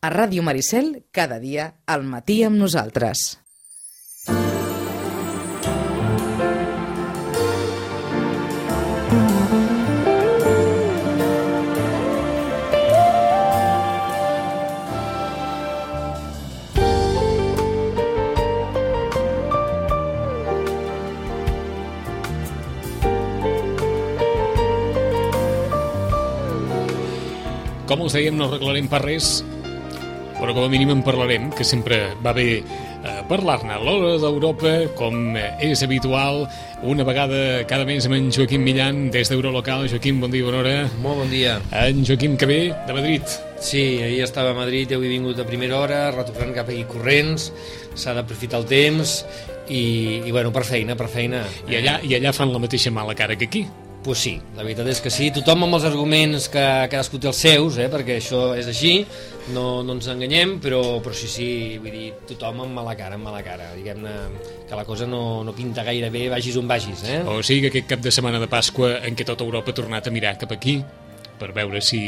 A Ràdio Maricel, cada dia, al matí amb nosaltres. Com us dèiem, no arreglarem per res, però com a mínim en parlarem, que sempre va bé eh, parlar-ne. L'hora d'Europa, com és habitual, una vegada cada mes amb en Joaquim Millan, des d'Eurolocal. Joaquim, bon dia, bona hora. Molt bon dia. En Joaquim que ve de Madrid. Sí, ahir estava a Madrid, avui he vingut a primera hora, retornant cap aquí corrents, s'ha d'aprofitar el temps, i, i bueno, per feina, per feina. I allà, I allà fan la mateixa mala cara que aquí. Pues sí, la veritat és que sí, tothom amb els arguments que cadascú té els seus, eh, perquè això és així, no, no ens enganyem, però, però sí, sí, vull dir, tothom amb mala cara, amb mala cara, diguem-ne que la cosa no, no pinta gaire bé, vagis on vagis, eh? O sigui que aquest cap de setmana de Pasqua en què tota Europa ha tornat a mirar cap aquí per veure si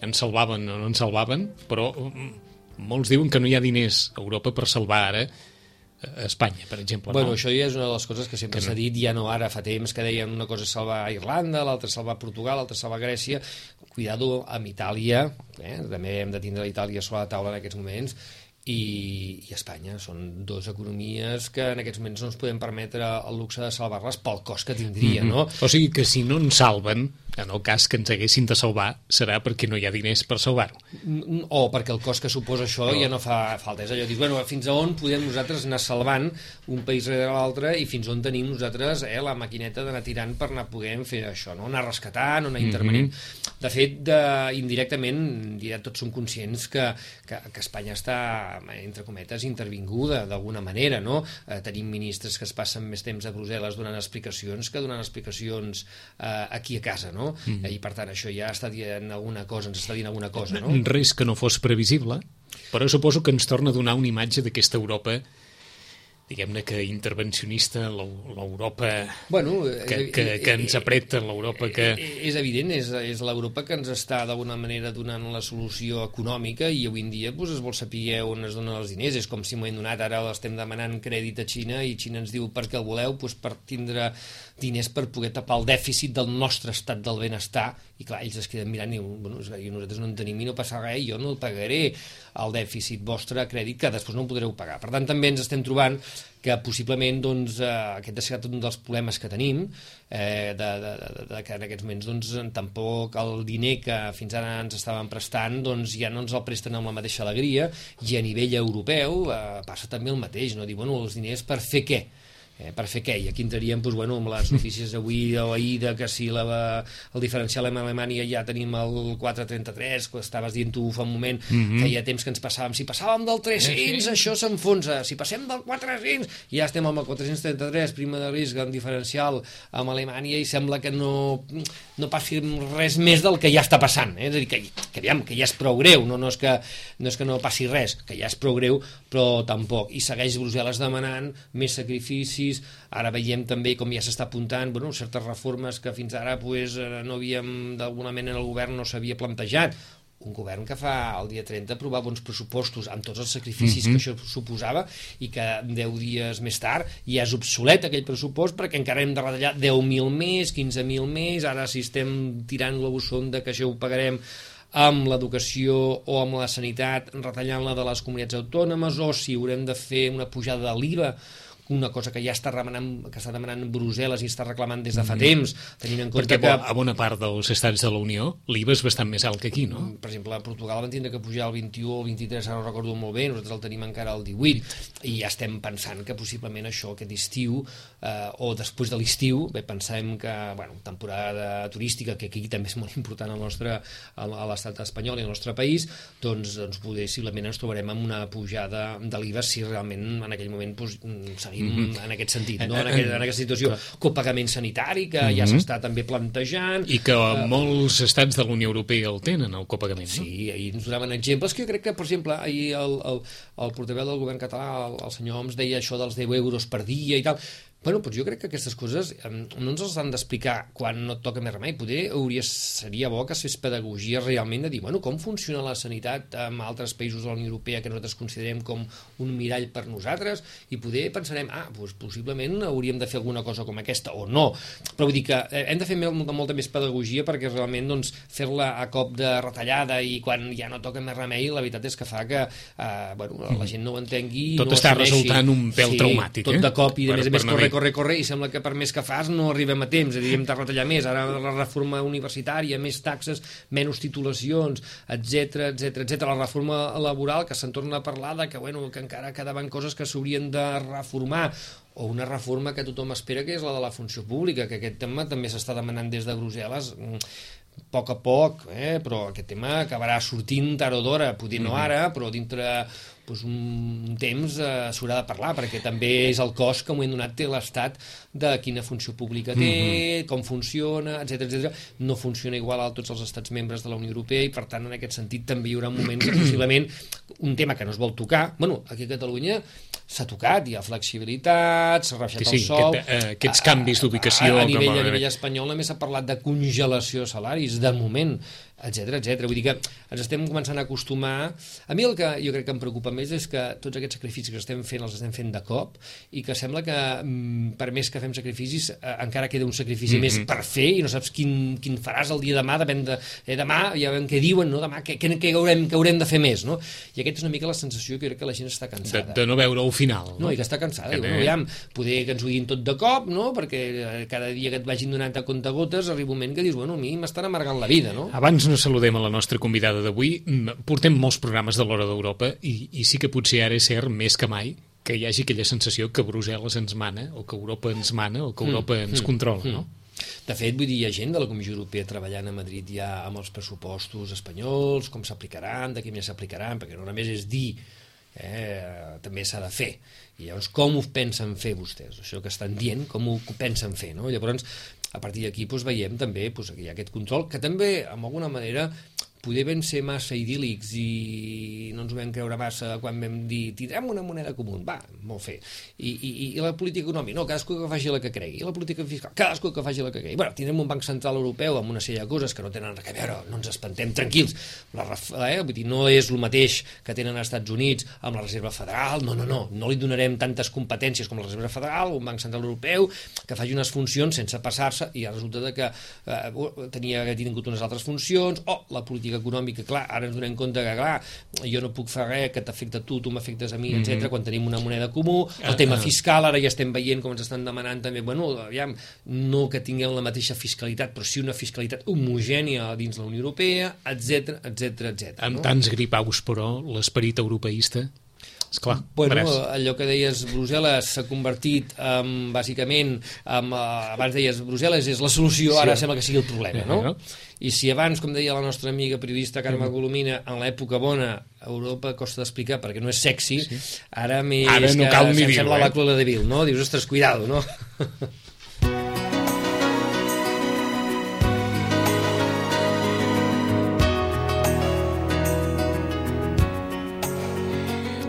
ens salvaven o no ens salvaven, però mm, molts diuen que no hi ha diners a Europa per salvar ara a Espanya, per exemple. Bueno, no? això ja és una de les coses que sempre s'ha no. dit, ja no ara, fa temps que deien una cosa salvar Irlanda, l'altra salvar Portugal, l'altra salvar Grècia, cuidado amb Itàlia, eh? també hem de tindre l'Itàlia sobre la taula en aquests moments, i, i Espanya. Són dues economies que en aquests moments no ens podem permetre el luxe de salvar-les pel cost que tindria, mm -hmm. no? O sigui que si no ens salven, en el cas que ens haguessin de salvar, serà perquè no hi ha diners per salvar-ho. O perquè el cost que suposa això no. ja no fa falta. És allò, dius, bueno, fins a on podem nosaltres anar salvant un país rere l'altre i fins on tenim nosaltres eh, la maquineta d'anar tirant per anar podent fer això, no? anar rescatant, anar intervenint. Mm -hmm. De fet, de, indirectament, ja tots som conscients que, que, que Espanya està entre cometes, intervinguda d'alguna manera, no? Eh, tenim ministres que es passen més temps a Brussel·les donant explicacions que donant explicacions eh, aquí a casa, no? Mm. Eh, I per tant això ja està dient alguna cosa, ens està dient alguna cosa, no? Res que no fos previsible, però suposo que ens torna a donar una imatge d'aquesta Europa diguem-ne que intervencionista, l'Europa bueno, que, que, que ens apreta, l'Europa que... És evident, és, és l'Europa que ens està d'alguna manera donant la solució econòmica i avui en dia doncs, es vol saber on es donen els diners. És com si m'ho donat, ara estem demanant crèdit a Xina i Xina ens diu per què el voleu? Doncs per tindre diners per poder tapar el dèficit del nostre estat del benestar i clar, ells es queden mirant i diuen, bueno, nosaltres no en tenim i no passa res, jo no el pagaré el dèficit vostre a crèdit que després no el podreu pagar. Per tant, també ens estem trobant que possiblement doncs, eh, aquest ha estat un dels problemes que tenim, eh, de, de, de, de que en aquests moments doncs, tampoc el diner que fins ara ens estaven prestant doncs, ja no ens el presten amb la mateixa alegria i a nivell europeu eh, passa també el mateix, no? dir, bueno, els diners per fer què? Eh, per fer què? I aquí entraríem doncs, bueno, amb les notícies d'avui o ahir de que si la, el diferencial amb Alemanya ja tenim el 433, que estaves dient tu fa un moment, mm -hmm. feia temps que ens passàvem. Si passàvem del 300, sí. això s'enfonsa. Si passem del 400, ja estem amb el 433, prima de risc en diferencial amb Alemanya i sembla que no, no passi res més del que ja està passant. Eh? És a dir, que, que, aviam, que ja és prou greu, no, no, és que, no és que no passi res, que ja és prou greu, però tampoc. I segueix Brussel·les demanant més sacrifici edificis, ara veiem també com ja s'està apuntant bueno, certes reformes que fins ara pues, eh, no havíem d'alguna manera el govern no s'havia plantejat. Un govern que fa el dia 30 aprovar bons pressupostos amb tots els sacrificis mm -hmm. que això suposava i que 10 dies més tard ja és obsolet aquell pressupost perquè encara hem de retallar 10.000 més, 15.000 més. Ara si estem tirant la sonda que això ho pagarem amb l'educació o amb la sanitat retallant-la de les comunitats autònomes o si haurem de fer una pujada de l'IVA una cosa que ja està remenant, que està demanant Brussel·les i està reclamant des de fa mm. temps, tenint en compte Perquè que... a bona part dels estats de la Unió l'IVA és bastant més alt que aquí, no? Per exemple, a Portugal van tindre que pujar el 21 o el 23, ara no recordo molt bé, nosaltres el tenim encara al 18, i ja estem pensant que possiblement això aquest estiu, eh, o després de l'estiu, bé, pensem que, bueno, temporada turística, que aquí també és molt important al nostre, a l'estat espanyol i al nostre país, doncs, doncs possiblement ens trobarem amb una pujada de l'IVA si realment en aquell moment doncs, seguim mm -hmm. en aquest sentit, no? en, aquest, en aquesta situació. Copagament sanitari, que mm -hmm. ja mhm. s'està també plantejant. I que uh, molts estats de la Unió Europea el tenen, el copagament, no? Sí, ahir ens donaven exemples que jo crec que, per exemple, ahir el, el, el portaveu del govern català, el, el senyor Oms, deia això dels 10 euros per dia i tal Bueno, doncs jo crec que aquestes coses no ens les han d'explicar quan no et toca més remei. Poder hauria, seria bo que es fes pedagogia realment de dir, bueno, com funciona la sanitat en altres països de la Unió Europea que nosaltres considerem com un mirall per nosaltres i poder pensarem, ah, doncs possiblement hauríem de fer alguna cosa com aquesta o no. Però vull dir que eh, hem de fer molta, molta més pedagogia perquè realment doncs, fer-la a cop de retallada i quan ja no toca més remei, la veritat és que fa que eh, bueno, la mm. gent no ho entengui tot no està resultant un pèl sí, traumàtic tot eh? de cop i de per, més a més corre, corre, corre i sembla que per més que fas no arribem a temps, és a dir, hem de retallar més. Ara la reforma universitària, més taxes menys titulacions, etc etc etc la reforma laboral que se'n torna a parlar de que, bueno, que encara quedaven coses que s'haurien de reformar o una reforma que tothom espera que és la de la funció pública, que aquest tema també s'està demanant des de Brussel·les mm, a poc a poc, eh? però aquest tema acabarà sortint tard o d'hora, potser no ara, però dintre doncs un temps eh, s'haurà de parlar, perquè també és el cost que, en un moment donat, té l'Estat de quina funció pública té, mm -hmm. com funciona, etc etc. No funciona igual a tots els estats membres de la Unió Europea i, per tant, en aquest sentit també hi haurà moments que possiblement un tema que no es vol tocar, bueno, aquí a Catalunya s'ha tocat, hi ha flexibilitat, s'ha rebaixat sí, el sou... Aquest, eh, aquests canvis d'ubicació... A, a, a, nivell, a nivell espanyol només s'ha parlat de congelació de salaris, de moment etc etc. Vull dir que ens estem començant a acostumar... A mi el que jo crec que em preocupa més és que tots aquests sacrificis que estem fent els estem fent de cop i que sembla que mm, per més que fem sacrificis eh, encara queda un sacrifici mm -hmm. més per fer i no saps quin, quin faràs el dia demà, depèn de... Eh, demà ja veiem què diuen, no? demà què, què, què, haurem, què haurem de fer més, no? I aquesta és una mica la sensació que crec que la gent està cansada. De, de no veure el final. No, no i que està cansada. Que diu, no, aviam, poder que ens ho diguin tot de cop, no? perquè eh, cada dia que et vagin donant a compte gotes arriba un moment que dius, bueno, a mi m'estan amargant la vida, no? Abans no saludem a la nostra convidada d'avui. Portem molts programes de l'Hora d'Europa i, i sí que potser ara és cert, més que mai, que hi hagi aquella sensació que Brussel·les ens mana, o que Europa ens mana, o que mm, Europa mm, ens mm, controla, mm. no? De fet, vull dir, hi ha gent de la Comissió Europea treballant a Madrid ja amb els pressupostos espanyols, com s'aplicaran, de quin ja s'aplicaran, perquè no només és dir, eh, també s'ha de fer. I llavors, com ho pensen fer vostès? Això que estan dient, com ho pensen fer? No? Llavors, a partir d'aquí doncs, veiem també doncs, que hi ha aquest control, que també, d'alguna manera, poder vam ser massa idíl·lics i no ens ho vam creure massa quan vam dir tindrem una moneda comuna, va, molt fer i, i, i la política econòmica, no, cadascú que faci la que cregui, i la política fiscal, cadascú que faci la que cregui, bueno, tindrem un banc central europeu amb una sèrie de coses que no tenen res a veure no ens espantem, tranquils. La, eh, vull dir, no és el mateix que tenen als Estats Units amb la Reserva Federal. No, no, no, no li donarem tantes competències com la Reserva Federal, un banc central europeu que faci unes funcions sense passar-se i resulta de que eh, tenia tingut unes altres funcions, o la política política econòmica, clar, ara ens donem compte que, clar, jo no puc fer res que t'afecta tu, tu m'afectes a mi, mm -hmm. etc. quan tenim una moneda comú, el uh, tema fiscal, ara ja estem veient com ens estan demanant també, bueno, aviam, no que tinguem la mateixa fiscalitat, però sí una fiscalitat homogènia dins la Unió Europea, etc etc etc. Amb no? tants gripaus, però, l'esperit europeista Esclar, bueno, allò que deies Brussel·les s'ha convertit um, bàsicament um, uh, abans deies Brussel·les és la solució, sí. ara sembla que sigui el problema no? I si abans, com deia la nostra amiga periodista Carme. Colomina en l'època bona Europa costa d'explicar perquè no és sexy sí. ara, més ara no cal ni dir sembla eh? la Clola de Vil, no? dius, ostres, cuidado no?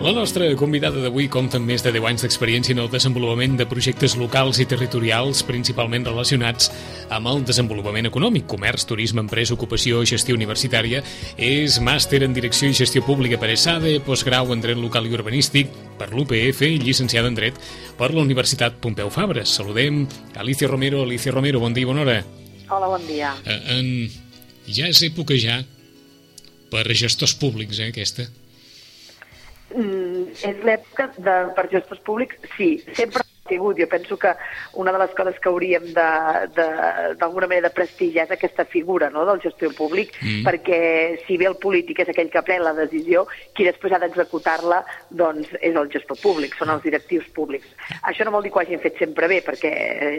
La nostra convidada d'avui compta amb més de 10 anys d'experiència en el desenvolupament de projectes locals i territorials, principalment relacionats amb el desenvolupament econòmic, comerç, turisme, empresa, ocupació, gestió universitària. És màster en Direcció i Gestió Pública per ESADE, postgrau en Dret Local i Urbanístic per l'UPF i llicenciada en Dret per la Universitat Pompeu Fabra. Saludem Alicia Romero. Alicia Romero, bon dia i bona hora. Hola, bon dia. Eh, en... Ja és època ja per gestors públics, eh, aquesta? Mm, és l'època de, per gestors públics, sí, sempre sigut. Jo penso que una de les coses que hauríem d'alguna manera de prestigiar és aquesta figura no, del gestor públic, mm. perquè si bé el polític és aquell que pren la decisió, qui després ha d'executar-la doncs, és el gestor públic, són els directius públics. Això no vol dir que ho hagin fet sempre bé, perquè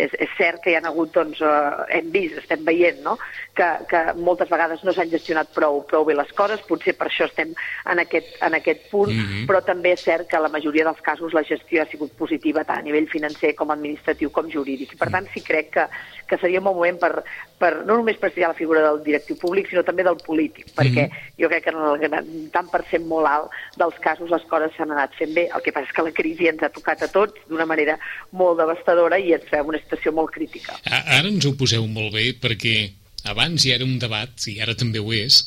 és, és cert que hi ha hagut, doncs, eh, hem vist, estem veient, no? que, que moltes vegades no s'han gestionat prou, prou bé les coses, potser per això estem en aquest, en aquest punt, mm -hmm. però també és cert que la majoria dels casos la gestió ha sigut positiva tant a nivell financer, com administratiu, com jurídic. I per tant, sí crec que, que seria un bon moment per, per no només prestigiar la figura del directiu públic, sinó també del polític, perquè mm -hmm. jo crec que en el tant per cent molt alt dels casos les coses s'han anat fent bé. El que passa és que la crisi ens ha tocat a tots d'una manera molt devastadora i ens fem una situació molt crítica. Ara ens ho poseu molt bé perquè abans hi era un debat, i ara també ho és,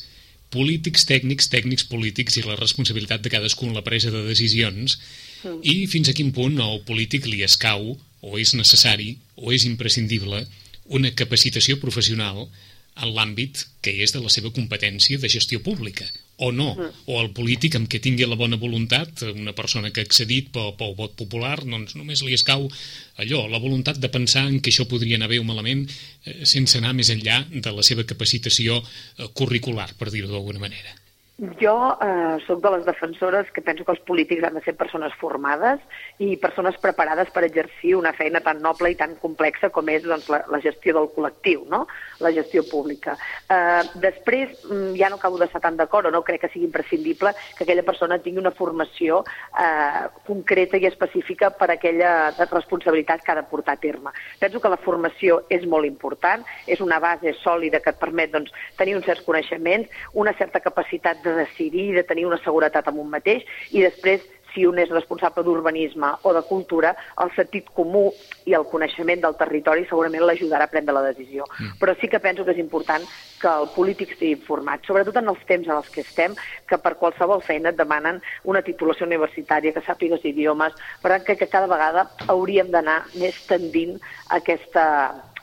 polítics, tècnics, tècnics polítics i la responsabilitat de cadascú en la presa de decisions i fins a quin punt al polític li escau o és necessari o és imprescindible una capacitació professional en l'àmbit que és de la seva competència de gestió pública o no, mm. o el polític amb què tingui la bona voluntat, una persona que ha accedit pel, pel vot popular, doncs només li escau allò, la voluntat de pensar en que això podria anar bé o malament eh, sense anar més enllà de la seva capacitació eh, curricular, per dir-ho d'alguna manera. Jo eh, sóc de les defensores que penso que els polítics han de ser persones formades i persones preparades per exercir una feina tan noble i tan complexa com és doncs, la, la gestió del col·lectiu, no? la gestió pública. Eh, després, mm, ja no acabo d'estar tan d'acord o no crec que sigui imprescindible que aquella persona tingui una formació eh, concreta i específica per a aquella responsabilitat que ha de portar a terme. Penso que la formació és molt important, és una base sòlida que et permet doncs, tenir uns certs coneixements, una certa capacitat de decidir, de tenir una seguretat amb un mateix, i després si un és responsable d'urbanisme o de cultura, el sentit comú i el coneixement del territori segurament l'ajudarà a prendre la decisió. Mm. Però sí que penso que és important que el polític estigui informat, sobretot en els temps en els que estem, que per qualsevol feina et demanen una titulació universitària, que sàpigues idiomes, per tant que, que cada vegada hauríem d'anar més tendint a aquesta,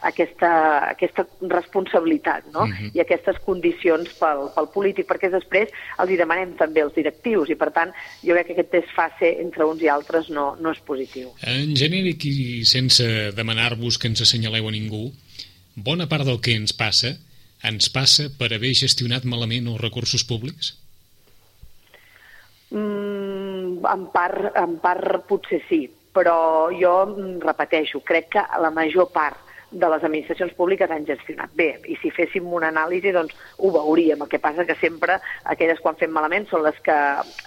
aquesta, aquesta responsabilitat no? uh mhm. -huh. i aquestes condicions pel, pel polític, perquè després els hi demanem també els directius i, per tant, jo crec que aquest desfase entre uns i altres no, no és positiu. En genèric i sense demanar-vos que ens assenyaleu a ningú, bona part del que ens passa ens passa per haver gestionat malament els recursos públics? Mm, en, part, en part potser sí, però jo repeteixo, crec que la major part de les administracions públiques han gestionat bé. I si féssim una anàlisi, doncs ho veuríem. El que passa que sempre aquelles quan fem malament són les que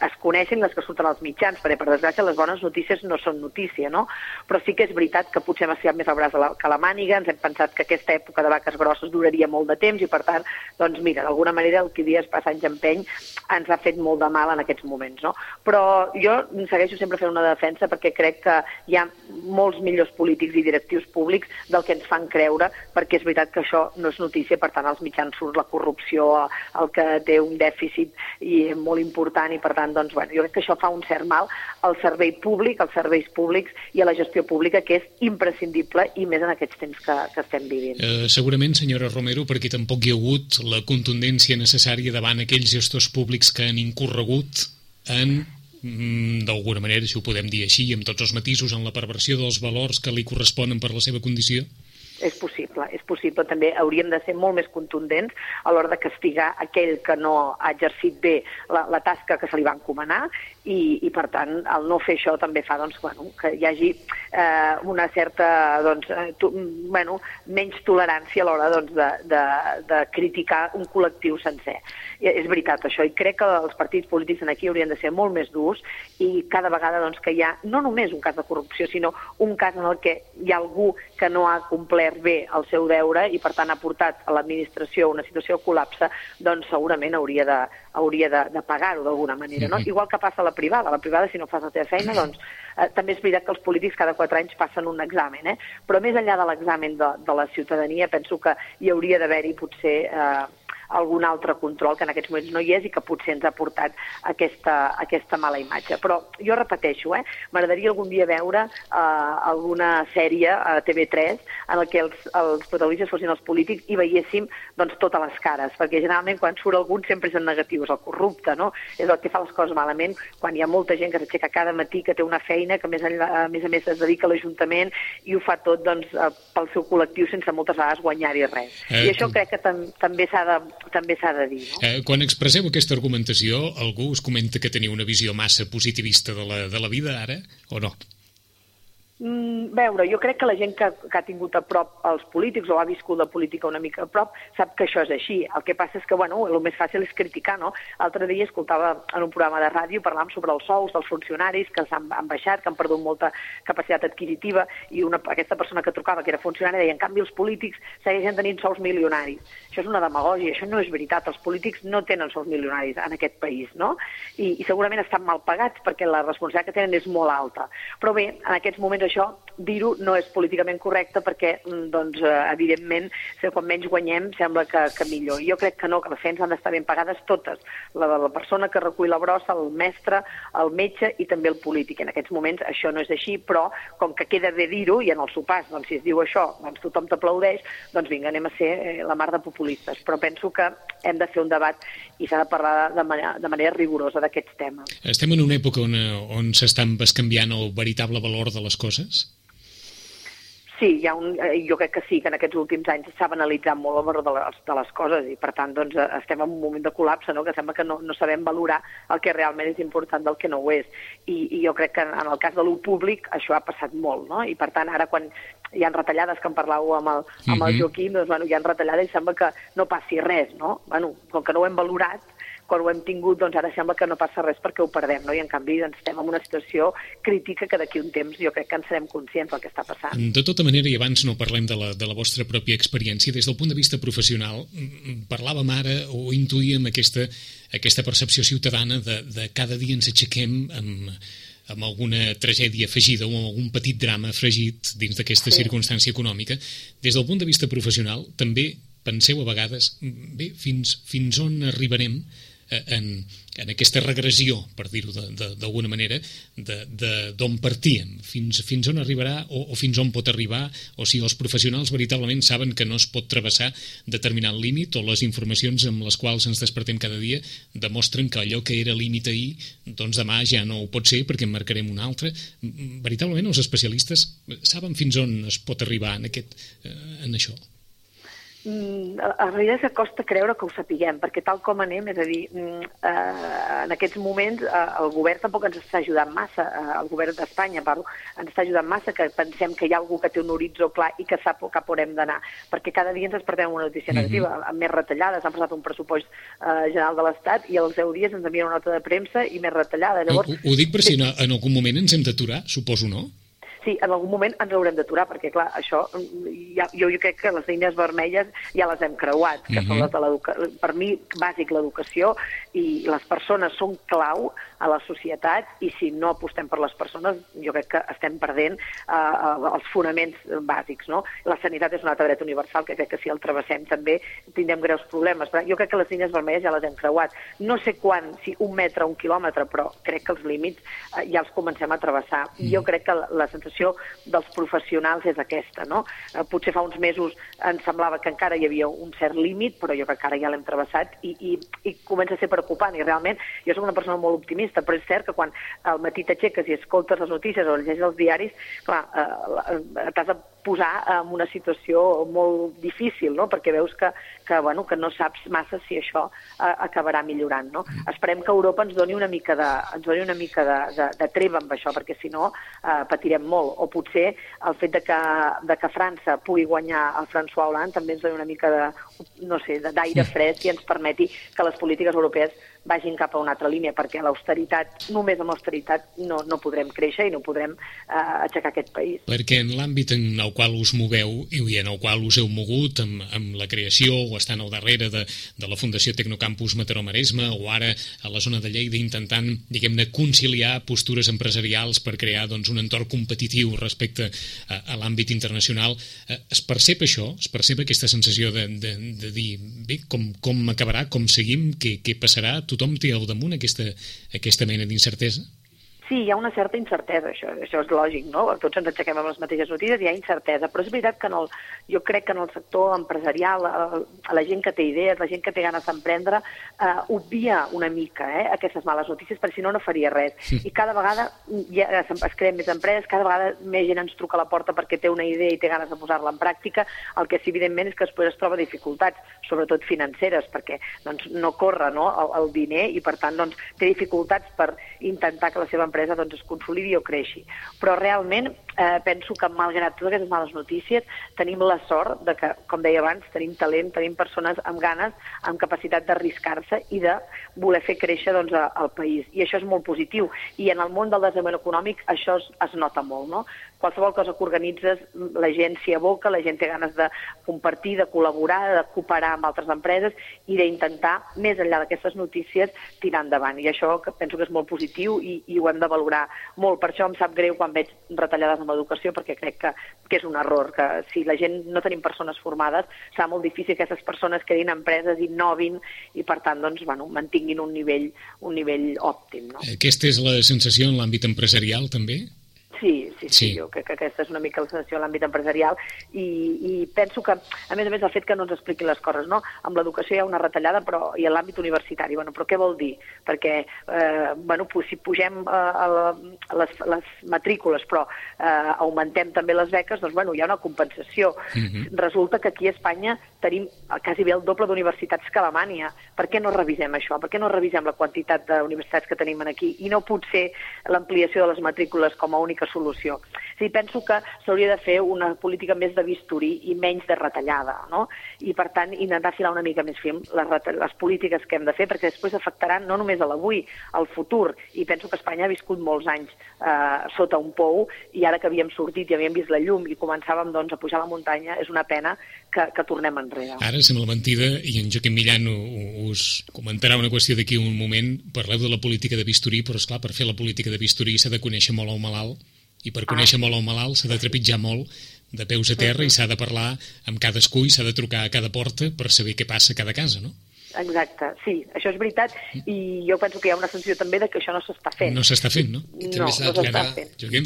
es coneixen, les que surten als mitjans, perquè per desgràcia les bones notícies no són notícia, no? Però sí que és veritat que potser hem estirat més al braç que la màniga, ens hem pensat que aquesta època de vaques grosses duraria molt de temps i per tant, doncs mira, d'alguna manera el que dies passa anys empeny ens ha fet molt de mal en aquests moments, no? Però jo segueixo sempre fent una defensa perquè crec que hi ha molts millors polítics i directius públics del que ens fan creure, perquè és veritat que això no és notícia, per tant, als mitjans surt la corrupció, el que té un dèficit i molt important, i per tant, doncs, bueno, jo crec que això fa un cert mal al servei públic, als serveis públics i a la gestió pública, que és imprescindible, i més en aquests temps que, que estem vivint. Eh, segurament, senyora Romero, perquè tampoc hi ha hagut la contundència necessària davant aquells gestors públics que han incorregut en Mm, d'alguna manera, si ho podem dir així, amb tots els matisos en la perversió dels valors que li corresponen per la seva condició? És possible, és possible. També hauríem de ser molt més contundents a l'hora de castigar aquell que no ha exercit bé la, la tasca que se li va encomanar i, i per tant, el no fer això també fa doncs, bueno, que hi hagi eh, una certa doncs, eh, tu, bueno, menys tolerància a l'hora doncs, de, de, de criticar un col·lectiu sencer. I és veritat això, i crec que els partits polítics aquí haurien de ser molt més durs i cada vegada doncs, que hi ha no només un cas de corrupció, sinó un cas en el que hi ha algú que no ha complert bé el seu deure i per tant ha portat a l'administració una situació de col·lapse, doncs segurament hauria de, hauria de, de pagar-ho d'alguna manera. No? Igual que passa a la privada. A la privada, si no fas la teva feina, doncs eh, també és veritat que els polítics cada quatre anys passen un examen, eh? però més enllà de l'examen de, de la ciutadania, penso que hi hauria d'haver-hi potser eh, algun altre control que en aquests moments no hi és i que potser ens ha portat aquesta, aquesta mala imatge. Però jo repeteixo, eh, m'agradaria algun dia veure eh, alguna sèrie a TV3 en el que els, els protagonistes fossin els polítics i veiéssim doncs, totes les cares, perquè generalment quan surt algun sempre és en negatiu, és el corrupte, no? és el que fa les coses malament, quan hi ha molta gent que s'aixeca cada matí, que té una feina, que més, enllà, a més a més es dedica a l'Ajuntament i ho fa tot doncs, eh, pel seu col·lectiu sense moltes vegades guanyar-hi res. Eh, I això crec que tam també s'ha de també s'ha de dir. No? Eh, quan expresseu aquesta argumentació, algú us comenta que teniu una visió massa positivista de la, de la vida ara, o no? Mm, veure, jo crec que la gent que, que ha tingut a prop els polítics o ha viscut la política una mica a prop sap que això és així. El que passa és que, bueno, el més fàcil és criticar, no? L'altre dia escoltava en un programa de ràdio, parlàvem sobre els sous dels funcionaris que s'han han baixat, que han perdut molta capacitat adquisitiva, i una, aquesta persona que trucava, que era funcionària, deia, en canvi, els polítics segueixen tenint sous milionaris. Això és una demagògia, això no és veritat. Els polítics no tenen sous milionaris en aquest país, no? I, i segurament estan mal pagats perquè la responsabilitat que tenen és molt alta. Però bé, en aquests moments això, dir-ho no és políticament correcte perquè, mm, doncs, eh, evidentment, quan menys guanyem sembla que, que millor. Jo crec que no, que les feines han d'estar ben pagades totes. La de la persona que recull la brossa, el mestre, el metge i també el polític. En aquests moments això no és així, però com que queda bé dir-ho, i en el sopars, doncs, si es diu això, doncs tothom t'aplaudeix, doncs vinga, anem a ser eh, la mar de populistes. Però penso que hem de fer un debat i s'ha de parlar de manera, de manera rigorosa d'aquests temes. Estem en una època on, on s'estan bescanviant el veritable valor de les coses? Sí, hi ha un, eh, jo crec que sí, que en aquests últims anys s'ha banalitzat molt el valor de les, de les coses i, per tant, doncs, eh, estem en un moment de col·lapse, no? que sembla que no, no sabem valorar el que realment és important del que no ho és. I, i jo crec que en el cas de l'ús públic això ha passat molt, no? I, per tant, ara quan hi ha retallades, que en parlàveu amb el, amb el mhm. Joaquim, doncs, bueno, hi ha retallades i sembla que no passi res, no? Bueno, com que no ho hem valorat, quan ho hem tingut, doncs ara sembla que no passa res perquè ho perdem, no? I en canvi doncs, estem en una situació crítica que d'aquí un temps jo crec que en serem conscients del que està passant. De tota manera, i abans no parlem de la, de la vostra pròpia experiència, des del punt de vista professional, parlàvem ara o intuïem aquesta, aquesta percepció ciutadana de, de cada dia ens aixequem amb, amb alguna tragèdia afegida o amb algun petit drama afegit dins d'aquesta sí. circumstància econòmica. Des del punt de vista professional, també penseu a vegades, bé, fins, fins on arribarem en, en aquesta regressió, per dir-ho d'alguna manera, d'on partíem, fins, fins on arribarà o, o fins on pot arribar, o si els professionals veritablement saben que no es pot travessar determinat límit o les informacions amb les quals ens despertem cada dia demostren que allò que era límit ahir, doncs demà ja no ho pot ser perquè en marcarem un altre. Veritablement els especialistes saben fins on es pot arribar en, aquest, eh, en això. Mm, a realitat que costa creure que ho sapiguem, perquè tal com anem, és a dir, mm, eh, en aquests moments eh, el govern tampoc ens està ajudant massa, eh, el govern d'Espanya, parlo, ens està ajudant massa que pensem que hi ha algú que té un horitzó clar i que sap cap on hem d'anar, perquè cada dia ens despertem una notícia negativa, mm -hmm. amb més retallades, han passat un pressupost eh, general de l'Estat i als 10 dies ens envien una nota de premsa i més retallada. Llavors, ho, ho dic per si en, en algun moment ens hem d'aturar, suposo, no? Sí, en algun moment ens haurem d'aturar, perquè, clar, això, ja, jo, jo crec que les línies vermelles ja les hem creuat, que uh -huh. són mhm. les de l'educació. Per mi, bàsic, l'educació i les persones són clau a la societat i si no apostem per les persones, jo crec que estem perdent uh, els fonaments bàsics, no? La sanitat és un altre dret universal que crec que si el travessem també tindrem greus problemes, però jo crec que les línies vermelles ja les hem creuat. No sé quan, si un metre o un quilòmetre, però crec que els límits uh, ja els comencem a travessar. -huh. Jo crec que la, la sensació dels professionals és aquesta, no? Eh, potser fa uns mesos ens semblava que encara hi havia un cert límit, però jo crec que ara ja l'hem travessat i, i, i comença a ser preocupant. I realment jo soc una persona molt optimista, però és cert que quan al matí t'aixeques i escoltes les notícies o llegeixes els diaris, clar, eh, eh t'has de posar en una situació molt difícil, no? perquè veus que, que, bueno, que no saps massa si això eh, acabarà millorant. No? Mm. Esperem que Europa ens doni una mica de, ens doni una mica de, de, de treva amb això, perquè si no eh, patirem molt. O potser el fet de que, de que França pugui guanyar el François Hollande també ens doni una mica de, no sé, d'aire fred i ens permeti que les polítiques europees vagin cap a una altra línia, perquè l'austeritat, només amb austeritat, no, no podrem créixer i no podrem eh, aixecar aquest país. Perquè en l'àmbit en el qual us moveu i en el qual us heu mogut amb, amb la creació o estant al darrere de, de la Fundació Tecnocampus Mataró-Maresme o ara a la zona de Lleida intentant, diguem-ne, conciliar postures empresarials per crear doncs, un entorn competitiu respecte a, a l'àmbit internacional, eh, es percep això? Es percep aquesta sensació de, de, de dir, bé, com, com acabarà, com seguim, què, què passarà? Tothom té al damunt aquesta, aquesta mena d'incertesa? Sí, hi ha una certa incertesa, això, això és lògic, no? Tots ens aixequem amb les mateixes notícies i hi ha incertesa, però és veritat que en el, jo crec que en el sector empresarial, a, a la gent que té idees, la gent que té ganes d'emprendre, eh, obvia una mica eh, aquestes males notícies, perquè si no, no faria res. Sí. I cada vegada ja, es creen més empreses, cada vegada més gent ens truca a la porta perquè té una idea i té ganes de posar-la en pràctica, el que sí, evidentment, és que després es troba dificultats, sobretot financeres, perquè doncs, no corre no, el, el diner i, per tant, doncs, té dificultats per intentar que la seva empresa doncs, es consolidi o creixi. Però realment eh, penso que malgrat totes aquestes males notícies tenim la sort de que, com deia abans, tenim talent, tenim persones amb ganes, amb capacitat d'arriscar-se i de voler fer créixer doncs, el país. I això és molt positiu. I en el món del desenvolupament econòmic això es, es nota molt. No? Qualsevol cosa que organitzes, la gent s'hi aboca, la gent té ganes de compartir, de col·laborar, de cooperar amb altres empreses i d'intentar, més enllà d'aquestes notícies, tirar endavant. I això que penso que és molt positiu i, i ho hem de valorar molt. Per això em sap greu quan veig retallades en l'educació, perquè crec que, que és un error, que si la gent no tenim persones formades, serà molt difícil que aquestes persones quedin empreses, innovin i, per tant, doncs, bueno, mantinguin un nivell, un nivell òptim. No? Aquesta és la sensació en l'àmbit empresarial, també? Sí, sí, sí, sí, jo crec que aquesta és una mica la sensació en l'àmbit empresarial i, i penso que, a més a més, el fet que no ens expliquin les coses, no? Amb l'educació hi ha una retallada però i en l'àmbit universitari, bueno, però què vol dir? Perquè, eh, bueno, si pugem eh, a, la, a les, les matrícules però eh, augmentem també les beques, doncs, bueno, hi ha una compensació. Mm -hmm. Resulta que aquí a Espanya tenim quasi bé el doble d'universitats que Alemanya. Per què no revisem això? Per què no revisem la quantitat d'universitats que tenim aquí? I no potser l'ampliació de les matrícules com a única solució. Sí, penso que s'hauria de fer una política més de bisturí i menys de retallada, no? I, per tant, intentar filar una mica més fim les, les polítiques que hem de fer, perquè després afectaran no només a l'avui, al futur. I penso que Espanya ha viscut molts anys eh, sota un pou i ara que havíem sortit i havíem vist la llum i començàvem doncs, a pujar la muntanya, és una pena que, que tornem enrere. Ara sembla mentida, i en Joaquim Millan us comentarà una qüestió d'aquí un moment, parleu de la política de bisturí, però és clar per fer la política de bisturí s'ha de conèixer molt el malalt i per conèixer ah. molt el malalt s'ha de trepitjar molt de peus a terra i s'ha de parlar amb cadascú i s'ha de trucar a cada porta per saber què passa a cada casa, no? Exacte, sí, això és veritat i jo penso que hi ha una sensació també de que això no s'està fent. No s'està fent, no? I també s'ha de, trucar,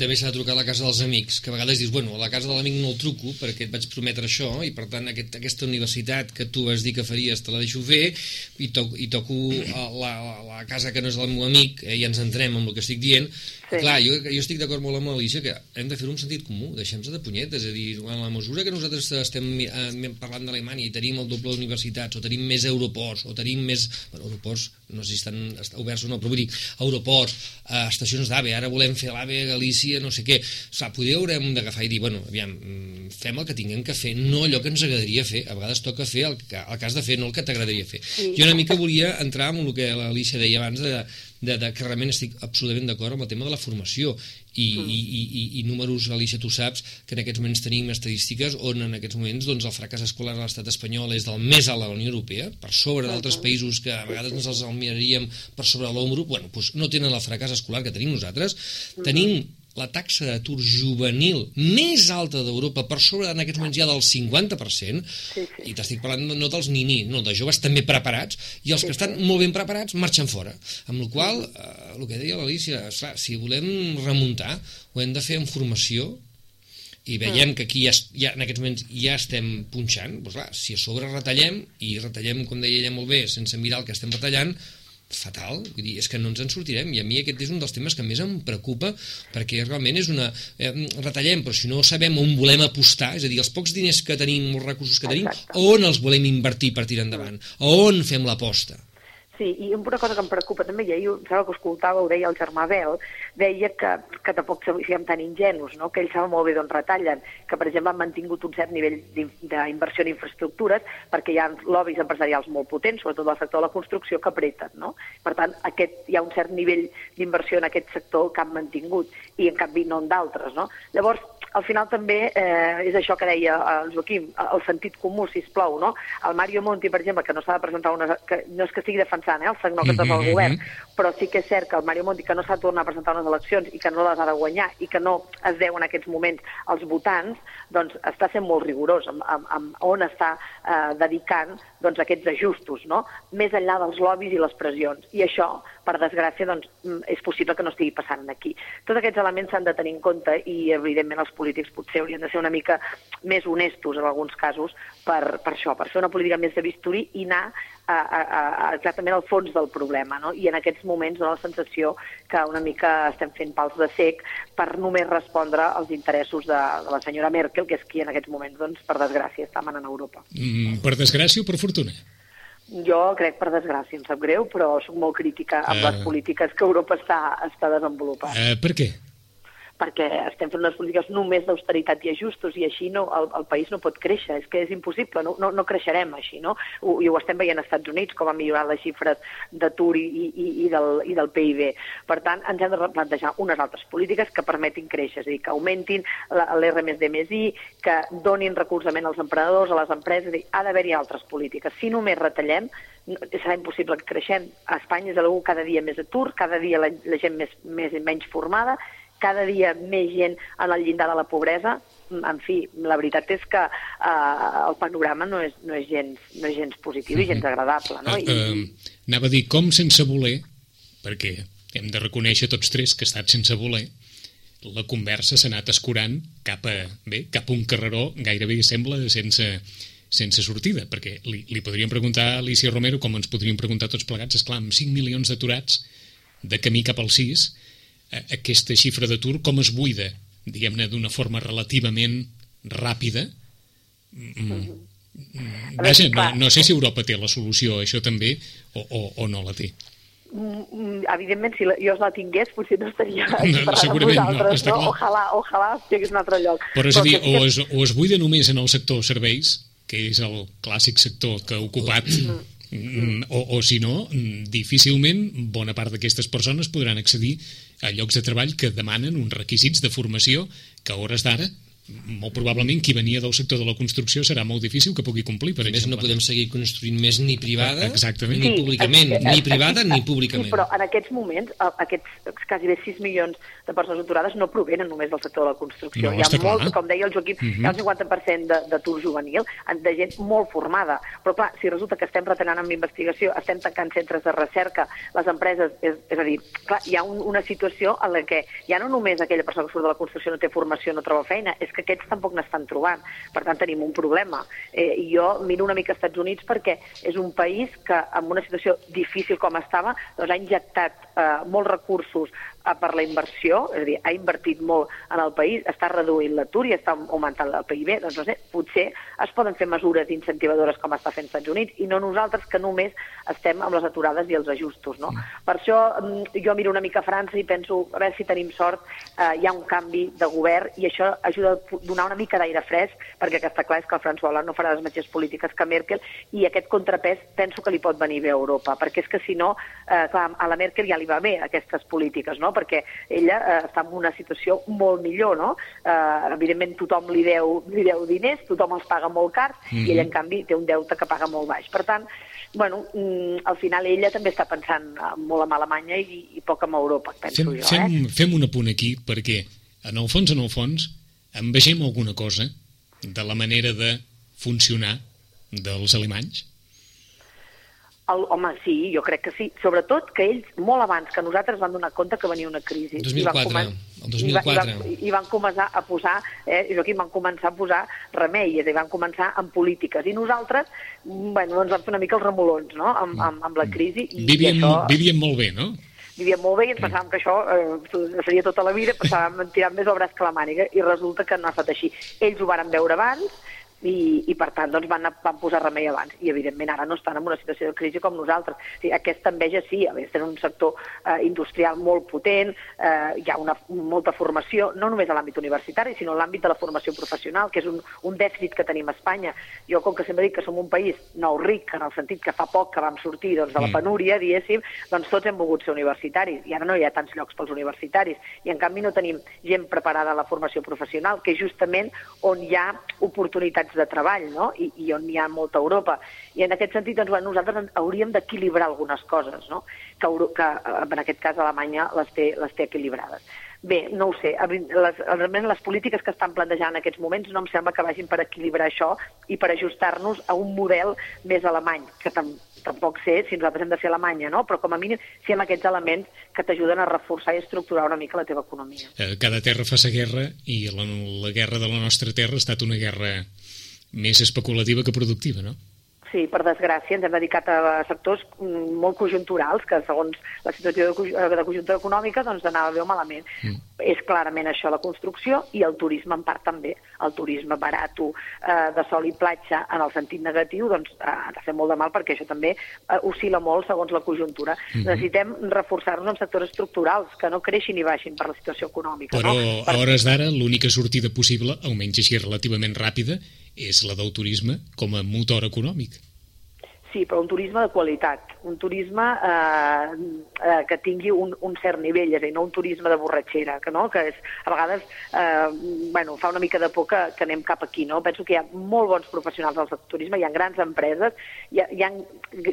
també s'ha de trucar a la casa dels amics, que a vegades dius, bueno, a la casa de l'amic no el truco perquè et vaig prometre això i per tant aquest, aquesta universitat que tu vas dir que faries te la deixo fer i, to, i toco a la, a la casa que no és del meu amic eh, i ens entrem amb el que estic dient Sí. Clar, jo, jo estic d'acord molt amb l'Alicia que hem de fer un sentit comú, deixem-se de punyetes, és a dir, en la mesura que nosaltres estem eh, parlant d'Alemanya i tenim el doble d'universitats, o tenim més aeroports, o tenim més... Bueno, aeroports, no sé si estan oberts o no, però vull dir, aeroports, eh, estacions d'AVE, ara volem fer l'AVE a Galícia, no sé què. O sigui, poder haurem d'agafar i dir, bueno, aviam, mm, fem el que tinguem que fer, no allò que ens agradaria fer. A vegades toca fer el que, el que has de fer, no el que t'agradaria fer. Sí. Jo una mica volia entrar en el que l'Alicia deia abans de, de, de que realment estic absolutament d'acord amb el tema de la formació i, mm. i, i, i números, Alicia, tu saps que en aquests moments tenim estadístiques on en aquests moments doncs, el fracàs escolar a l'estat espanyol és del més a la Unió Europea, per sobre d'altres països que a vegades ens els miraríem per sobre l'ombro, bueno, doncs no tenen el fracàs escolar que tenim nosaltres. Mm. Tenim la taxa d'atur juvenil més alta d'Europa, per sobre en aquests moments ja del 50%, sí, sí. i t'estic parlant no dels ni-ni, no, de joves també preparats, i els sí, que estan sí. molt ben preparats marxen fora. Amb la qual eh, el que deia l'Alicia, si volem remuntar, ho hem de fer en formació, i veiem que aquí ja, ja, en aquests moments ja estem punxant, doncs clar, si a sobre retallem, i retallem, com deia ella molt bé, sense mirar el que estem retallant, fatal, vull dir, és que no ens en sortirem. I a mi aquest és un dels temes que més em preocupa perquè realment és una eh, retallem, però si no sabem on volem apostar és a dir, els pocs diners que tenim els recursos que tenim, Exacte. on els volem invertir per tirar endavant, on fem l'aposta Sí, i una cosa que em preocupa també, i ahir, em sembla que escoltava, ho deia el germà Bel, deia que, que tampoc siguem tan ingenus, no? que ells saben molt bé d'on retallen, que per exemple han mantingut un cert nivell d'inversió en infraestructures perquè hi ha lobbies empresarials molt potents, sobretot del sector de la construcció, que apreten. No? Per tant, aquest, hi ha un cert nivell d'inversió en aquest sector que han mantingut i en canvi no en d'altres. No? Llavors, al final també eh, és això que deia el Joaquim, el sentit comú, si es plou, no? El Mario Monti, per exemple, que no s'ha de presentar una... Que no és que estigui defensant eh, el tecnòcrates mm -hmm. del govern, però sí que és cert que el Mario Monti, que no s'ha tornat a presentar unes eleccions i que no les ha de guanyar i que no es deu en aquests moments als votants, doncs està sent molt rigorós amb, amb, amb on està eh, dedicant doncs, aquests ajustos, no? més enllà dels lobbies i les pressions. I això per desgràcia, doncs, mm, és possible que no estigui passant aquí. Tots aquests elements s'han de tenir en compte i, evidentment, els polítics potser haurien de ser una mica més honestos en alguns casos per, per això, per fer una política més de bisturí i anar a, a, a, exactament al fons del problema. No? I en aquests moments dona la sensació que una mica estem fent pals de sec per només respondre als interessos de, de la senyora Merkel, que és qui en aquests moments, doncs, per desgràcia, està manant a Europa. Mm, per desgràcia o per fortuna? Jo crec, per desgràcia, em sap greu, però sóc molt crítica amb Eh. les polítiques que Europa està, està desenvolupant. Uh, per què? Perquè estem fent unes polítiques només d'austeritat i ajustos i així no, el, el país no pot créixer, és que és impossible, no, no, no creixerem així, no? I ho estem veient als Estats Units, com han millorat les xifres d'atur i, i, i, del, i del PIB. Per tant, ens hem de replantejar unes altres polítiques que permetin créixer, és a dir, que augmentin l'R+D+I, que donin recolzament als emprenedors, a les empreses, és a dir, ha d'haver-hi altres polítiques. Si només retallem, serà impossible que creixem. A Espanya és algú cada dia més atur, cada dia la, la gent més, més i menys formada, cada dia més gent en el llindar de la pobresa. En fi, la veritat és que eh, el panorama no és, no és, gens, no és gens positiu i gens agradable. No? I, Uh, anava a dir com sense voler, perquè hem de reconèixer tots tres que ha estat sense voler, la conversa s'ha anat escurant cap a, bé, cap a un carreró gairebé sembla sense, sense sortida, perquè li, li podríem preguntar a Alicia Romero, com ens podríem preguntar tots plegats, és clar, amb 5 milions d'aturats de camí cap al 6, eh, aquesta xifra d'atur com es buida, diguem-ne, d'una forma relativament ràpida. Mm, mm, Vaja, no, no sé si Europa té la solució a això també o, o, o no la té. Mm, evidentment, si la, jo la tingués, potser no estaria No, segurament no, està no? clar. Ojalà, ojalà estigués en un altre lloc. Però és a dir, o es, o es buida només en el sector serveis, que és el clàssic sector que ha ocupat, mm, o, o si no, mm, difícilment bona part d'aquestes persones podran accedir a llocs de treball que demanen uns requisits de formació que a hores d'ara molt probablement qui venia del sector de la construcció serà molt difícil que pugui complir, per A més, exemple. no podem seguir construint més ni privada, Exactament. ni Sí, públicament, eh, eh, ni privada eh, ni Sí, públicament. però en aquests moments, a- aquests quasi bé 6 milions de persones aturades no provenen només del sector de la construcció. No, hi ha està clar. molt, com deia el Joaquim, hi ha un 50% de- d'atur juvenil, de gent molt formada. Però clar, si resulta que estem retenant amb investigació, estem tancant centres de recerca, les empreses, és, és a dir, clar, hi ha un, una situació en la que ja no només aquella persona que surt de la construcció no té formació, no troba feina, és que aquests tampoc n'estan trobant. Per tant, tenim un problema. Eh, jo miro una mica als Estats Units perquè és un país que, en una situació difícil com estava, doncs ha injectat eh, molts recursos per la inversió, és a dir, ha invertit molt en el país, està reduint l'atur i està augmentant el PIB, doncs no sé, potser es poden fer mesures incentivadores com està fent els Estats Units i no nosaltres que només estem amb les aturades i els ajustos, no? Per això mm, jo miro una mica a França i penso, a veure si tenim sort, eh, hi ha un canvi de govern i això ajuda a donar una mica d'aire fresc, perquè que està clar és que el François Hollande no farà les mateixes polítiques que Merkel i aquest contrapès penso que li pot venir bé a Europa, perquè és que si no, eh, clar, a la Merkel ja li va bé aquestes polítiques, no? Perquè ella eh, està en una situació molt millor, no? Eh, evidentment tothom li deu, li deu diners, tothom els paga molt cars, i ella en canvi té un deute que paga molt baix. Per tant, bueno, mm, al final ella també està pensant eh, molt en Alemanya i, i poc en Europa, penso Fem, jo. Eh? fem, fem un apunt aquí perquè, en el fons, en el fons, en vegem alguna cosa de la manera de funcionar dels alemanys? El, home, sí, jo crec que sí. Sobretot que ells, molt abans que nosaltres, van donar compte que venia una crisi. 2004, I van el 2004. I, va, i, van, I van començar a posar, eh, Joaquim, van començar a posar remei, és a dir, van començar amb polítiques. I nosaltres, mm, bueno, ens vam fer una mica els remolons, no?, amb, amb, amb la crisi. I, Vivíem, i això, vivíem molt bé, no? vivíem molt bé i ens pensàvem que això eh, seria tota la vida, pensàvem tirant més el braç que la màniga, i resulta que no ha estat així. Ells ho varen veure abans, i, i per tant doncs, van, van posar remei abans i evidentment ara no estan en una situació de crisi com nosaltres. O sigui, aquesta enveja sí, a més tenen un sector eh, industrial molt potent, eh, hi ha una, molta formació, no només a l'àmbit universitari, sinó en l'àmbit de la formació professional, que és un, un dèficit que tenim a Espanya. Jo, com que sempre dic que som un país nou ric, en el sentit que fa poc que vam sortir doncs, de la penúria, diguéssim, doncs tots hem volgut ser universitaris, i ara no hi ha tants llocs pels universitaris, i en canvi no tenim gent preparada a la formació professional, que és justament on hi ha oportunitats de treball, no? I, i on hi ha molta Europa. I en aquest sentit, doncs, bueno, nosaltres hauríem d'equilibrar algunes coses, no? Que, que eh, en aquest cas Alemanya les té, les té equilibrades. Bé, no ho sé, les, realment les polítiques que estan plantejant en aquests moments no em sembla que vagin per equilibrar això i per ajustar-nos a un model més alemany, que tam tampoc sé si nosaltres hem de ser Alemanya, no? però com a mínim si amb aquests elements que t'ajuden a reforçar i estructurar una mica la teva economia. Eh, Cada terra fa sa guerra i la, la guerra de la nostra terra ha estat una guerra més especulativa que productiva, no? Sí, per desgràcia, ens hem dedicat a sectors mm, molt conjunturals, que segons la situació de, conj- de conjuntura econòmica doncs anava bé o malament. Mm. És clarament això la construcció i el turisme en part també. El turisme barat, eh, de sol i platja, en el sentit negatiu, doncs eh, ha de fer molt de mal perquè això també eh, oscil·la molt segons la conjuntura. Mm -hmm. Necessitem reforçar-nos en sectors estructurals, que no creixin i baixin per la situació econòmica. Però no? a hores d'ara l'única sortida possible, almenys així relativament ràpida, és la del turisme com a motor econòmic. Sí, però un turisme de qualitat, un turisme eh, eh, que tingui un, un cert nivell, és a dir, no un turisme de borratxera, que, no? que és, a vegades eh, bueno, fa una mica de por que, que anem cap aquí. No? Penso que hi ha molt bons professionals del turisme, hi ha grans empreses, hi ha, hi, ha,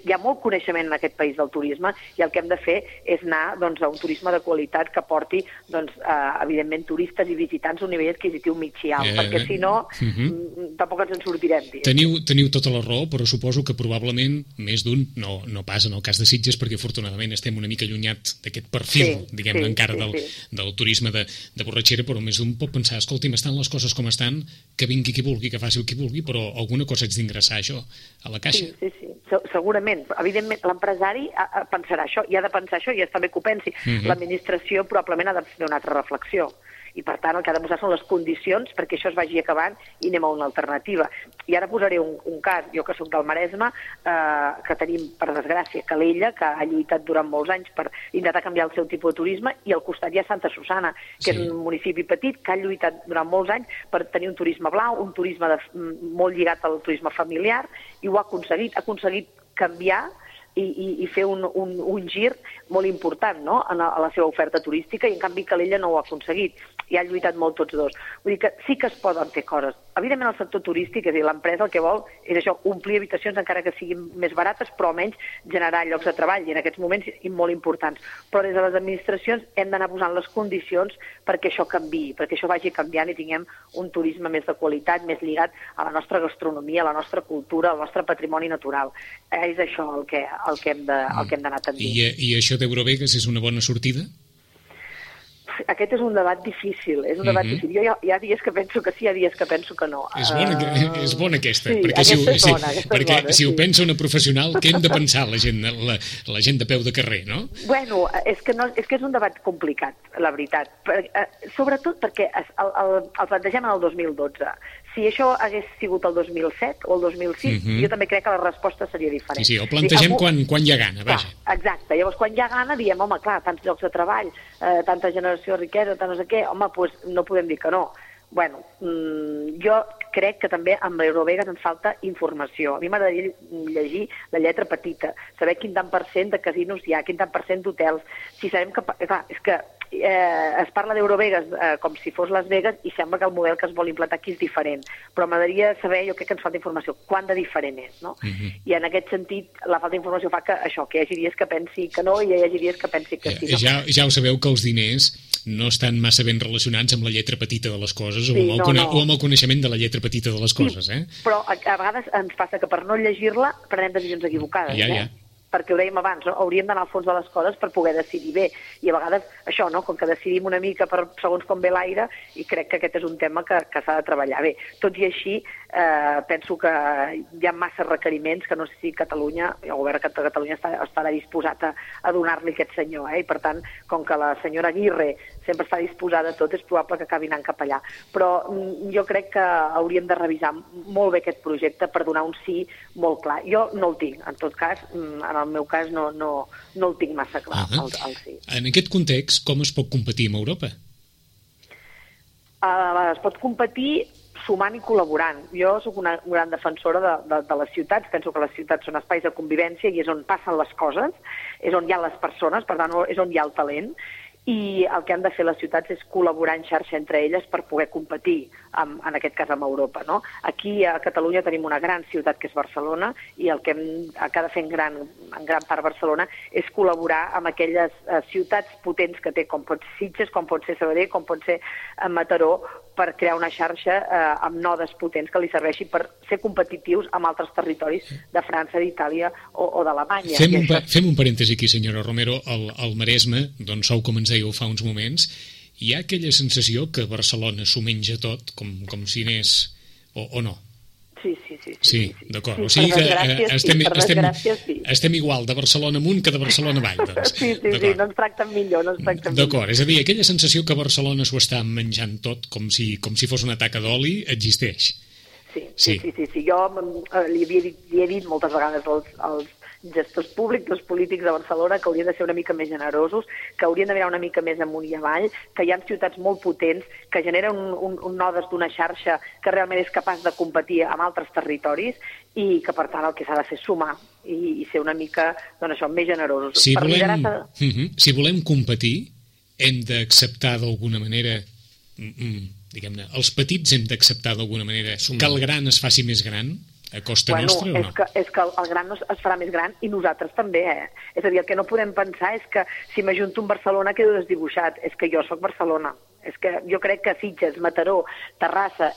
hi ha molt coneixement en aquest país del turisme i el que hem de fer és anar doncs, a un turisme de qualitat que porti, doncs, eh, evidentment, turistes i visitants a un nivell adquisitiu alt, Eh, eh, perquè si no, uh -huh. tampoc ens en sortirem. diguem. Teniu, teniu tota la raó, però suposo que probablement més d'un, no, no pas en el cas de Sitges, perquè afortunadament estem una mica allunyat d'aquest perfil, Sí, diguem-ne, sí, encara sí, del, sí. del turisme de, de borratxera, però més d'un pot pensar, escolti'm, estan les coses com estan, que vingui qui vulgui, que faci el qui vulgui, però alguna cosa haig d'ingressar, això, a la caixa. Sí, sí, sí. Se- Segurament. Evidentment, l'empresari pensarà això i ha de pensar això i està bé que ho pensi. Mhm. L'administració probablement ha de fer una altra reflexió. I, per tant, el que ha de posar són les condicions perquè això es vagi acabant i anem a una alternativa. I ara posaré un, un cas, jo que sóc del Maresme, eh, que tenim, per desgràcia, Calella, que ha lluitat durant molts anys per intentar canviar el seu tipus de turisme, i al costat hi ha Santa Susana, que Sí. és un municipi petit que ha lluitat durant molts anys per tenir un turisme blau, un turisme de, molt lligat al turisme familiar, i ho ha aconseguit. Ha aconseguit canviar i, i, i fer un, un, un gir molt important no? en la, a la seva oferta turística i en canvi Calella no ho ha aconseguit i ha lluitat molt tots dos. Vull dir que sí que es poden fer coses. Evidentment el sector turístic, és a dir, l'empresa el que vol és això, omplir habitacions encara que siguin més barates, però almenys generar llocs de treball i en aquests moments molt importants. Però des de les administracions hem d'anar posant les condicions perquè això canvi, perquè això vagi canviant i tinguem un turisme més de qualitat, més lligat a la nostra gastronomia, a la nostra cultura, al nostre patrimoni natural. Eh, és això el que, el que hem d'anar tendint. I, I això d'Eurovegas és una bona sortida? Aquest és un debat difícil, és un debat Mhm. difícil. Jo hi ha, hi ha dies que penso que sí, hi ha dies que penso que no. És bona, Eh, és bona aquesta, sí, perquè, si, ho, aquesta si, bona, aquesta perquè bona, si ho sí. pensa una professional, què hem de pensar la gent, la, la gent de peu de carrer, no? Bueno, és que, no, és que és un debat complicat, la veritat. Per, eh, sobretot perquè el, el, el plantegem en el 2012. Si això hagués sigut el 2007 o el 2006, Mhm. jo també crec que la resposta seria Sí, diferent. sí, el plantegem algú- quan, quan hi ha gana, Clar, vaja. exacte. Llavors, quan hi ha gana, diem, home, clar, tants llocs de treball, eh, tanta generació de riquesa, tant no sé què, home, doncs no podem dir que no. Bueno, mm, jo crec que també amb l'Eurovegas ens falta informació. A mi m'agradaria llegir la lletra petita, saber quin tant per cent de casinos hi ha, quin tant per cent d'hotels. Si sabem que... Clar, és que eh, es parla d'Eurovegas eh, com si fos Las Vegas i sembla que el model que es vol implantar aquí és diferent. Però m'agradaria saber, jo crec que ens falta informació, quant de diferent és, no? Mhm. I en aquest sentit, la falta d'informació fa que això, que hi hagi dies que pensi que no i hi hagi dies que pensi que sí. No? Ja, ja ho sabeu que els diners no estan massa ben relacionats amb la lletra petita de les coses o, Sí, amb el, no, no. o amb el coneixement de la lletra petita de les coses, eh? Però a, a vegades ens passa que per no llegir-la prenem decisions equivocades. Ja, eh? ja. perquè ho dèiem abans, no? hauríem d'anar al fons de les coses per poder decidir bé. I a vegades això, no? com que decidim una mica per segons com ve l'aire, i crec que aquest és un tema que, que s'ha de treballar bé. Tot i així, eh, penso que hi ha massa requeriments que no sé si Catalunya, el govern de Catalunya està, estarà disposat a, a donar-li aquest senyor. Eh? I per tant, com que la senyora Aguirre sempre està disposada a tot, és probable que acabi anant cap allà. Però mm, jo crec que hauríem de revisar molt bé aquest projecte per donar un sí molt clar. Jo no el tinc, en tot cas, mm, en el meu cas no, no, no el tinc massa clar, Ahà. el, el sí. En aquest context, com es pot competir amb Europa? Uh, es pot competir sumant i col·laborant. Jo sóc una gran defensora de, de, de les ciutats, penso que les ciutats són espais de convivència i és on passen les coses, és on hi ha les persones, per tant és on hi ha el talent, i el que han de fer les ciutats és col·laborar en xarxa entre elles per poder competir, amb, en aquest cas amb Europa. No? Aquí a Catalunya tenim una gran ciutat que és Barcelona i el que hem, el que ha de fer en gran, en gran part Barcelona és col·laborar amb aquelles eh, ciutats potents que té, com pot ser Sitges, com pot ser Sabadell, com pot ser eh, Mataró, per crear una xarxa eh, amb nodes potents que li serveixi per ser competitius amb altres territoris de França, d'Itàlia o, o d'Alemanya. Fem un, això fem un parèntesi aquí, senyora Romero. Al, al Maresme, d'on sou, com ens dèieu fa uns moments, hi ha aquella sensació que Barcelona s'ho menja tot, com, com si anés... O, o no? Sí, sí, sí. Sí, sí, d'acord. Sí, o sigui que eh, desgràcia, sí, estem, estem, sí. estem igual de Barcelona amunt que de Barcelona avall, doncs. Sí, sí, sí, no ens tracten millor, no ens tracten millor. D'acord, és a dir, aquella sensació que Barcelona s'ho està menjant tot com si, com si fos una taca d'oli existeix. Sí, Sí. sí, sí, sí, sí. Jo mm, eh, li, havia dit, li he dit moltes vegades als, als gestors públics, als polítics de Barcelona, que haurien de ser una mica més generosos, que haurien de mirar una mica més amunt i avall, que hi ha ciutats molt potents, que generen un, un, un nodes d'una xarxa que realment és capaç de competir amb altres territoris i que, per tant, el que s'ha de fer és sumar i, i ser una mica, doncs això, més generosos. Si Per volem, liderar- uh -huh, si volem competir, hem d'acceptar d'alguna manera, mm, mm, diguem-ne, els petits hem d'acceptar d'alguna manera. Que el gran es faci més gran a costa bueno, nostra o és no? que, és que el gran no es, es farà més gran i nosaltres també, eh? És a dir, el que no podem pensar és que si m'ajunto amb Barcelona quedo desdibuixat. És que jo sóc Barcelona. És que jo crec que Sitges, Mataró, Terrassa,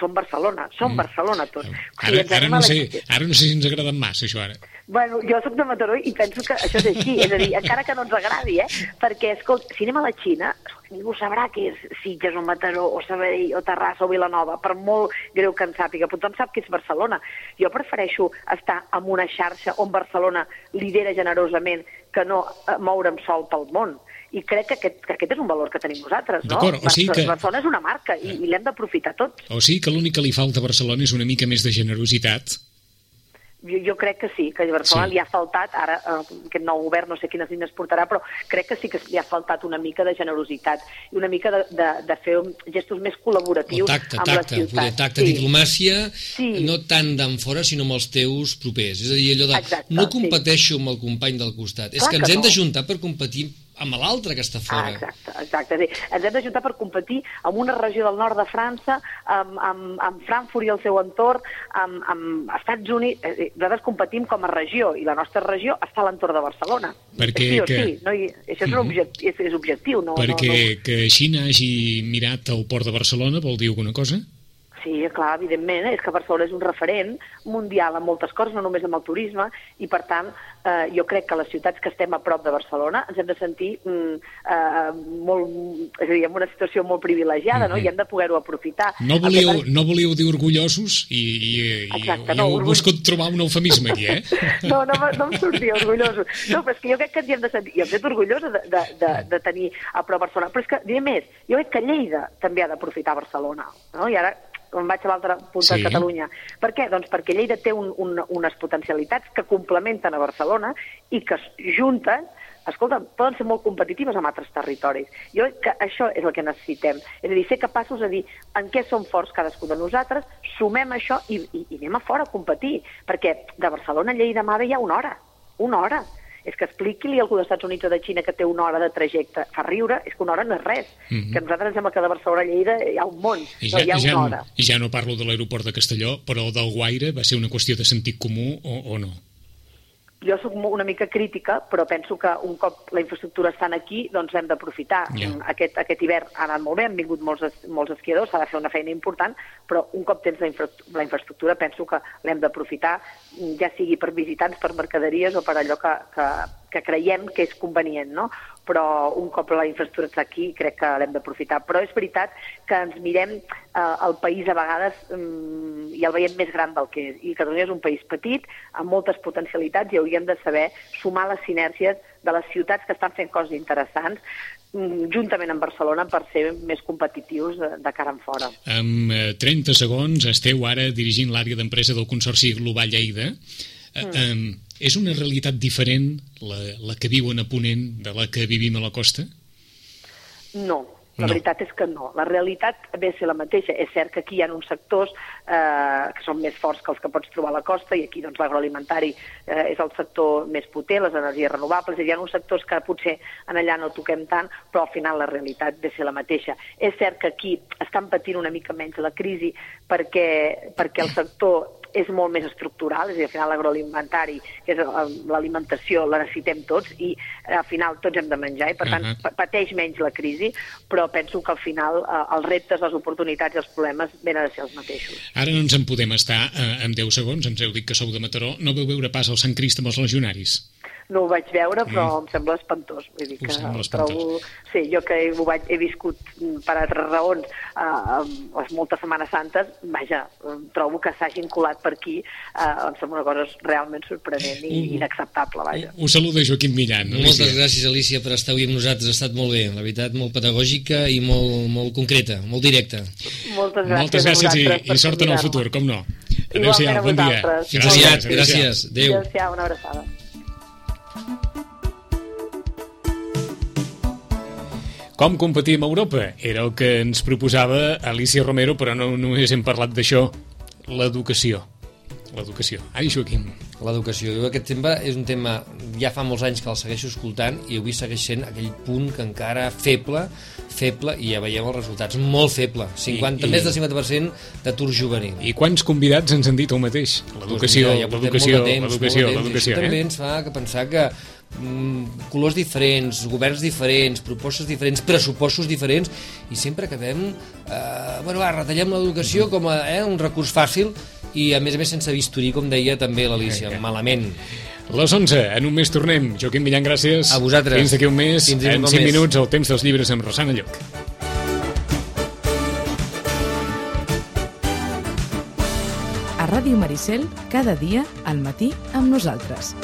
són Barcelona. Som Barcelona tots. Ara, ens ara, no sé, ara no sé si ens agraden massa, això ara. Bueno, jo sóc de Mataró i penso que això és així, és a dir, encara que no ens agradi, eh? Perquè, escolta, si anem a la Xina, ningú sabrà que és Sitges o Mataró o Sabadell o Terrassa o Vilanova, per molt greu que en sàpiga, tothom sap que és Barcelona. Jo prefereixo estar en una xarxa on Barcelona lidera generosament que no eh, moure'm sol pel món. I crec que aquest, que aquest és un valor que tenim nosaltres, no? D'acord, o sigui que- Barcelona és una marca i, i l'hem d'aprofitar tots. O sigui que l'únic que li falta a Barcelona és una mica més de generositat. Jo, jo crec que sí, que a Barcelona Sí. sí. li ha faltat, ara eh, aquest nou govern no sé quines línies portarà, però crec que sí que li ha faltat una mica de generositat i una mica de, de, de fer gestos més col·laboratius tacte, amb tacte, la poder ciutat. tacte, diplomàcia, Sí. no tant d'en fora, sinó amb els teus propers. És a dir, allò de Exacte, no sí. competeixo amb el company del costat. És Clar que ens que hem no. d'ajuntar per competir amb l'altre que està Ah, fora. exacte, exacte. Sí. Ens hem d'ajuntar per competir amb una regió del nord de França, amb, amb, amb Frankfurt i el seu entorn, amb, amb Estats Units. A dir, Nosaltres competim com a regió i la nostra regió està a l'entorn de Barcelona. Perquè sí o que- sí, no? I això és, un objectiu, és, és objectiu. No, Perquè no, no. que Xina hagi mirat el port de Barcelona vol dir alguna cosa? Sí, clar, evidentment, és que Barcelona és un referent mundial en moltes coses, no només amb el turisme, i per tant, eh, jo crec que les ciutats que estem a prop de Barcelona ens hem de sentir mm, eh, molt, és a dir, en una situació molt privilegiada, no? i hem de poder-ho aprofitar. No volíeu, passa- no volíeu dir orgullosos i, i, i, Exacte, i no, heu orgull- buscat trobar un eufemisme aquí, eh? No, no, no em sortia orgullosos. No, però és que jo crec que ens hem de sentir... Jo em sento orgullosa de, de, de, de tenir a prop Barcelona. Però és que, diré més, jo crec que Lleida també ha d'aprofitar Barcelona. No? I ara em vaig a l'altra punta Sí. de Catalunya. Per què? Doncs perquè Lleida té un, un, unes potencialitats que complementen a Barcelona i que es junten escolta, poden ser molt competitives amb altres territoris. Jo crec que això és el que necessitem. És a dir, ser capaços de dir en què som forts cadascú de nosaltres, sumem això i, i, i anem a fora a competir. Perquè de Barcelona a Lleida Mare hi ha una hora. Una hora. És que expliqui-li a algú dels Estats Units o de Xina que té una hora de trajecte. Fa riure, és que una hora no és res. Mhm. Que a nosaltres ens sembla que de Barcelona a Lleida hi ha un món. I no, ja, hi ha ja, una hora. I ja no parlo de l'aeroport de Castelló, però el del Guaire va ser una qüestió de sentit comú o, o no? Jo sóc una mica crítica, però penso que un cop la infraestructura estan aquí, doncs hem d'aprofitar. Mm, Aquest, aquest hivern ha anat molt bé, han vingut molts, molts esquiadors, s'ha de fer una feina important, però un cop tens la, infra, la infraestructura penso que l'hem d'aprofitar, ja sigui per visitants, per mercaderies o per allò que, que, que creiem que és convenient, no? Però un cop la infraestructura està aquí, crec que l'hem d'aprofitar. Però és veritat que ens mirem eh, el país a vegades mm, i el veiem més gran del que és. I Catalunya és un país petit, amb moltes potencialitats, i hauríem de saber sumar les sinèrgies de les ciutats que estan fent coses interessants, mm, juntament amb Barcelona, per ser més competitius de, cara en fora. Amb eh, 30 segons esteu ara dirigint l'àrea d'empresa del Consorci Global Lleida. Eh, eh, és una realitat diferent la, la que viuen a Ponent de la que vivim a la costa? No, la No. veritat és que no. La realitat ve a ser la mateixa. És cert que aquí hi ha uns sectors eh, que són més forts que els que pots trobar a la costa i aquí doncs, l'agroalimentari eh, és el sector més potent, les energies renovables, i hi ha uns sectors que potser en allà no toquem tant, però al final la realitat ve a ser la mateixa. És cert que aquí estan patint una mica menys la crisi perquè, perquè el sector és molt més estructural, és a dir, al final l'agroalimentari, que és eh, l'alimentació, la necessitem tots i eh, al final tots hem de menjar i per tant Ahà. pa- pateix menys la crisi, però penso que al final eh, els reptes, les oportunitats i els problemes venen a ser els mateixos. Ara no ens en podem estar eh, en 10 segons, ens heu dit que sou de Mataró. No veu veure pas el Sant Crist amb els legionaris? No ho vaig veure, però mm. em sembla espantós. Vull dir que sembla espantós. trobo... Sí, jo que ho vaig, he viscut mm, per altres raons eh, les moltes Setmanes Santes, vaja, trobo que s'hagin colat per aquí, eh, em sembla una cosa realment sorprenent i Mm. inacceptable, vaja. Us saluda Joaquim Millan. Moltes Alicia. gràcies, Alicia, per estar avui amb nosaltres. Ha estat molt bé, la veritat, molt pedagògica i molt, molt concreta, molt directa. Moltes gràcies, Moltes gràcies a i, i sort en el futur, com no. Adéu-siau, bon dia. aviat, gràcies. Adéu. Adéu-siau, una abraçada. Com competir amb Europa? Era el que ens proposava Alicia Romero, però no només hem parlat d'això, l'educació. L'educació. Ai, Joaquim. L'educació. Jo aquest tema és un tema, ja fa molts anys que el segueixo escoltant i avui segueix sent aquell punt que encara feble, feble, i ja veiem els resultats, molt feble. 50, I- i- Més del 50% d'atur juvenil. I quants convidats ens han dit el mateix? L'educació, Doncs l'educació, l'educació, l'educació. Això també Eh? ens fa que pensar que colors diferents, governs diferents, propostes diferents, pressupostos diferents, i sempre acabem... Eh, bueno, va, retallem l'educació com a eh, un recurs fàcil i, a més a més, sense bisturí, com deia també l'Alicia, eh. malament. Les 11, en un mes tornem. Joaquim Millan, gràcies. A vosaltres. Fins d'aquí un mes, Fins en un 5 mes. minuts, el temps dels llibres amb Rosana Lloc. A Ràdio Maricel, cada dia, al matí, amb nosaltres.